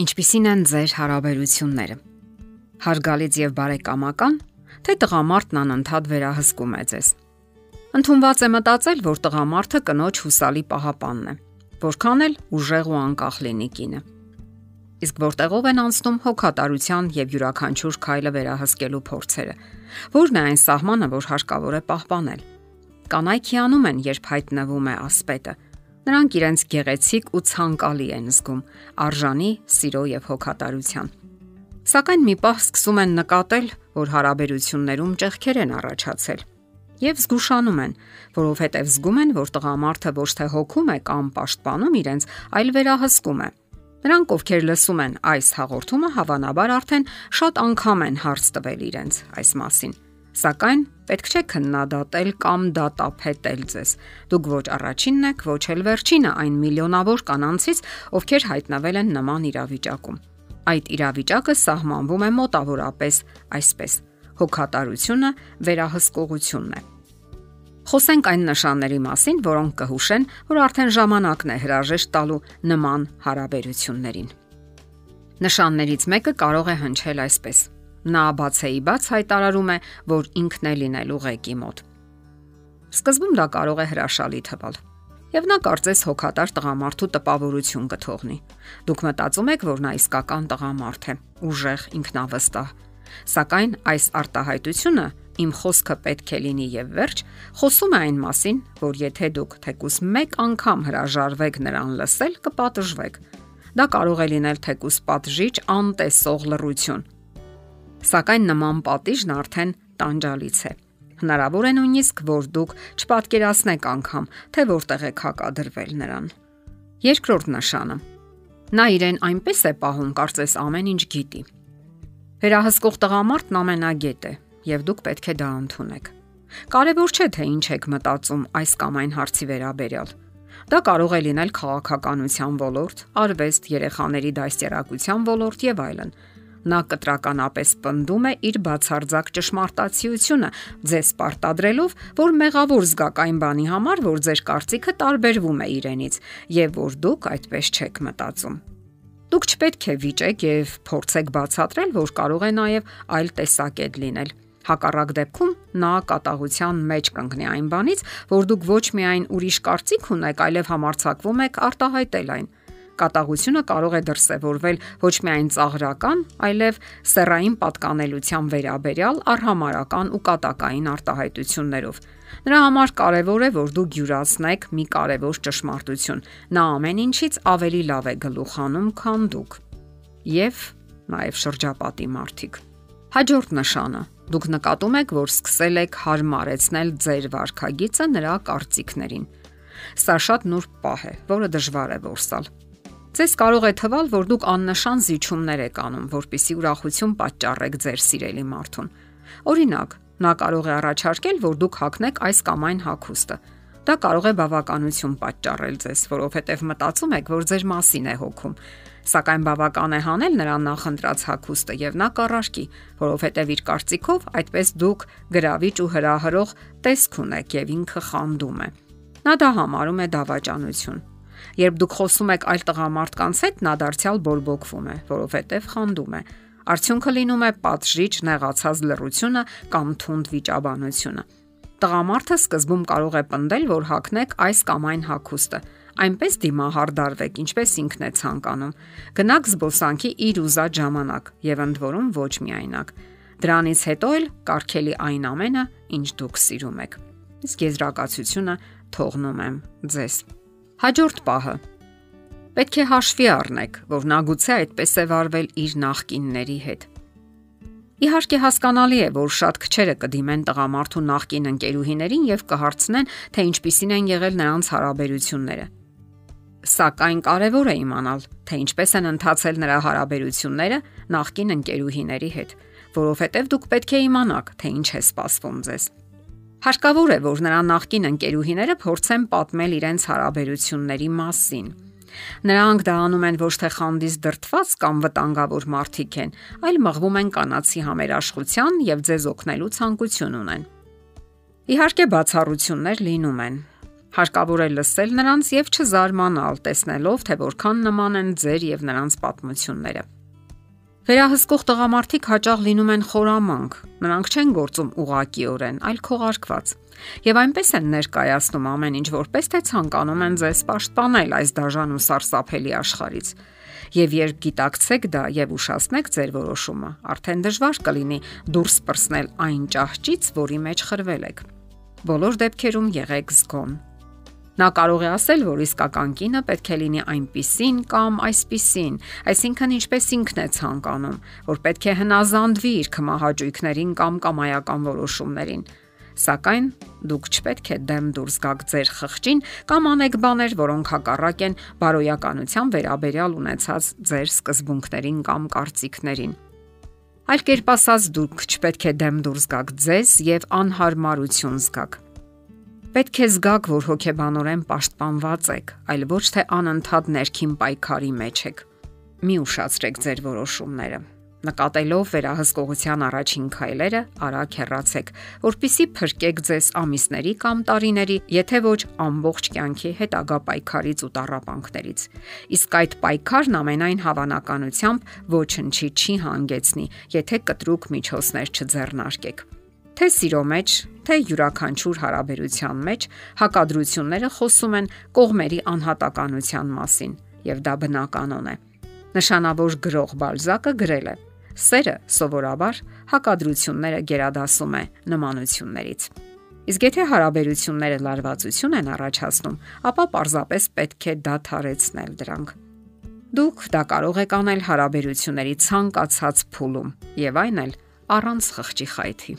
Ինչպիսին են ձեր հարաբերությունները։ Հարգալից եւ բարեկամական, թե տղամարդն անընդհատ վերահսկում է ձեզ։ Ընթումված է մտածել, որ տղամարդը կնոջ հուսալի պահապանն է, որքան էլ ուժեղ ու անկախ լինի կինը։ Իսկ որտեղով են անցնում հոգատարության եւ յուրաքանչյուր քայլը վերահսկելու փորձերը։ Որն է այն սահմանը, որ հարկավոր է պահպանել։ Կանայք հիանում են, երբ հայտնվում է ասպետը Նրանք իրենց գեղեցիկ ու ցանկալի են զգում, արժանի սիրո եւ հոգատարության։ Սակայն մի պահ սկսում են նկատել, որ հարաբերություններում ճեղքեր են առաջացել եւ զգուշանում են, որովհետեւ զգում են, որ տղամարդը ոչ թե հոգում է կամ պաշտպանում իրենց, այլ վերահսկում է։ Նրանք, ովքեր լսում են այս հաղորդումը, հավանաբար արդեն շատ անգամ են հարց տվել իրենց այս մասին։ Սակայն պետք չէ քննադատել կամ դատապետել ձեզ։ Դուք ոչ առաջինն եք, ոչ էլ վերջինը այն միլիոնավոր կանանցից, ովքեր հայտնվել են նման իրավիճակում։ Այդ իրավիճակը սահմանվում է մոտավորապես այսպես. հոգատարությունը վերահսկողությունն է։ Խոսենք այն նշանների մասին, որոնք կհուշեն, որ արդեն ժամանակն է հրաժեշտ տալու նման հարաբերություններին։ Նշաններից մեկը կարող է հնչել այսպես. Նա բացեի բաց հայտարարում է, որ ինքն է լինելու ղեկի մոտ։ Սկզբում դա կարող է հրաշալի թվալ։ Եվ նա կարծես հոգատար տղամարդու տպավորություն կթողնի։ Դուք մտածում եք, որ նա իսկական տղամարդ է, ուժեղ, ինքնավստահ։ Սակայն այս արտահայտությունը իմ խոսքը պետք է լինի եւ վերջ, խոսում է այն մասին, որ եթե դուք թեկուս մեկ անգամ հրաժարվեք նրան լսել, կպատժվեք։ Դա կարող է լինել թեկուս պատժիչ անտեսող լռություն, Սակայն նման պատիժն արդեն տանջալից է։ Հնարավոր է նույնիսկ, որ դուք չպատկերացնեք անգամ, թե որտեղ եք հակադրվել նրան։ Երկրորդ նշանը։ Նա իրեն այնպես է պահում, կարծես ամեն ինչ գիտի։ Վերահսկող տղամարդն ամենագետ է, եւ դուք պետք է դա ընդունեք։ Կարևոր չէ թե ինչ եք մտածում այս կամ այն հարցի վերաբերյալ։ Դա կարող է լինել քաղաքականության ոլորտ, արվեստ, երեխաների դաստիարակության ոլորտ եւ այլն։ Նա կտրականապես պնդում է իր բացարձակ ճշմարտացիությունը, ձեզ պարտադրելով, որ մեղավոր զգաք այն բանի համար, որ ձեր կարծիքը տարբերվում է իրենից եւ որ դուք այդպես չեք մտածում։ Դուք չպետք է վիճեք եւ փորձեք բացատրել, որ կարող է նաեւ այլ տեսակետ լինել։ Հակառակ դեպքում նա կատաղության մեջ կընկնի այն բանից, որ դուք ոչ միայն ուրիշ կարծիք ունեք, այլև համարցակվում եք արտահայտել այն կատաղությունը կարող է դրսևորվել ոչ միայն ծաղրական, այլև սեռային պատկանելության վերաբերյալ արհամարական ու կատակային արտահայտություններով։ Նրա համար կարևոր է, որ դուք յուրացնեք մի կարևոր ճշմարտություն։ Նա ամեն ինչից ավելի լավ է գլուխանում, քան դուք։ Եվ նաև շրջապատի մարդիկ։ Հաջորդ նշանը. դուք նկատում եք, որ սկսել եք հարմարեցնել ձեր վարքագիծը նրա կարծիքներին։ Սա շատ նուրբ պահ է, որը դժվար է որսալ։ Ձեզ կարող է թվալ, որ դուք աննշան զիջումներ եք անում, որpիսի ուրախություն պատճառեք ձեր սիրելի մարդուն։ Օրինակ, նա կարող է առաջարկել, որ դուք հագնեք այս կամ այն հագուստը։ Դա կարող է բավականություն պատճառել ձեզ, որովհետև մտածում եք, որ ձեր մասին է հոգում։ Սակայն բավական է հանել նրան նախընտրած հագուստը եւ նա կառարկի, որովհետեւ իր կարծիքով այդպես դուք գրավիչ ու հրահրող տեսք ունեք եւ ինքը խանդում է։ Նա դա համարում է դավաճանություն։ Երբ դուք խոսում եք այլ տղամարդկանց հետ, նա դարձյալ բորբոքվում է, որովհետև խանդում է։ Արդյունքը լինում է պատժիչ նեղացած լռությունը կամ թունդ վիճաբանությունը։ Տղամարդը սկզբում կարող է պնդել, որ հակնեք այս կամ այն հակոստը, այնպես դիմահարդարվեք, ինչպես ինքն է ցանկանում։ Գնաք զբոսանքի իր ուզած ժամանակ եւ ընդ որում ոչ միայնակ։ Դրանից հետո էլ կարգելի այն ամենը, ինչ դուք սիրում եք։ Իսկ եզրակացությունը թողնում եմ ձեզ։ Հաջորդ պահը։ Պետք է հաշվի առնեք, որ նա գուցե այդպես է վարվել իր նախկինների հետ։ Իհարկե հասկանալի է, որ շատ քչերը կդիմեն տղամարդու նախկին ընկերուհիներին եւ կհարցնեն, թե ինչպիսին են եղել նրանց հարաբերությունները։ Սակայն կարևոր է իմանալ, թե ինչպես են ընթացել նրա հարաբերությունները նախկին ընկերուհիների հետ, որովհետև դուք պետք է իմանաք, թե ինչ է սպասվում ձեզ։ Հարկավոր է, որ նրա նախկին ընկերուհիները փորձեն պատմել իրենց հարաբերությունների մասին։ Նրանք դա անում են ոչ թե խանդից դրթված կամ վտանգավոր մարդիկ են, այլ մղվում են կանացի համերաշխության եւ ձեզ օգնելու ցանկություն ունեն։ Իհարկե բացառություններ լինում են։ Հարկավոր է լսել նրանց եւ չզարմանալ, տեսնելով, թե որքան նման են ձեր եւ նրանց պատմությունները։ Վերահսկող տղամարդիկ հաճախ լինում են խորամանկ։ Նրանք չեն գործում ուղակիորեն, այլ քողարկված։ Եվ այնպես են ներկայացնում ամեն ինչ որպես թե ցանկանում են ձեզ պաշտպանել այս դաժան ու սարսափելի աշխարից։ Եվ երբ գիտակցեք դա եւ ուշացնեք ձեր որոշումը, արդեն դժվար կլինի դուրս պրսնել այն ճահճից, որի մեջ խրվել եք։ Բոլոր դեպքերում եղեք զգոն Նա կարող է ասել, որ իսկական կինը պետք է լինի այնպիսին կամ այսպիսին, այսինքն ինչպես ինքն է ցանկանում, որ պետք է հնազանդվի իր կմահաճույքներին կամ կամայական որոշումներին։ Սակայն դուք չպետք է դեմ դուրս գաք ձեր խղճին կամ անեք բաներ, որոնք հակառակ են բարոյականության վերաբերյալ ունեցած ձեր սկզբունքներին կամ կարծիքներին։ Այլ կերպ ասած, դուք չպետք է դեմ դուրս գաք ձեզ եւ անհարմարություն զգաք Պետք է զգաք, որ հոգեբանորեն պաշտպանված եք, այլ ոչ թե անընդհատ ներքին պայքարի մեջ եք։ Մի ուշացրեք ձեր որոշումները։ Նկատելով վերահսկողության առաջին քայլերը, արագ հեռացեք, որpիսի փրկեք ձեզ ամիսների կամ տարիների, եթե ոչ ամբողջ կյանքի հետագա պայքարից ու տառապանքներից։ Իսկ այդ պայքարն ամենայն հավանականությամբ ոչնչի չի հանգեցնի, եթե կտրուկ միջոցներ չձեռնարկեք։ Թե սիրո մեջ, թե յուրաքանչյուր հարաբերության մեջ հակադրությունները խոսում են կողմերի անհատականության մասին, եւ դա բնականon է։ Նշանավոր գրող Բալզակը գրել է. Սերը սովորաբար հակադրությունները գերադասում է նմանություններից։ Իսկ եթե հարաբերությունները լարվածություն են առաջացնում, ապա պարզապես պետք է դադարեցնել դրանք։ Դուք դա կարող եք անել հարաբերությունների ցանկացած փուլում, եւ այն էլ առանց խղճի խայթի։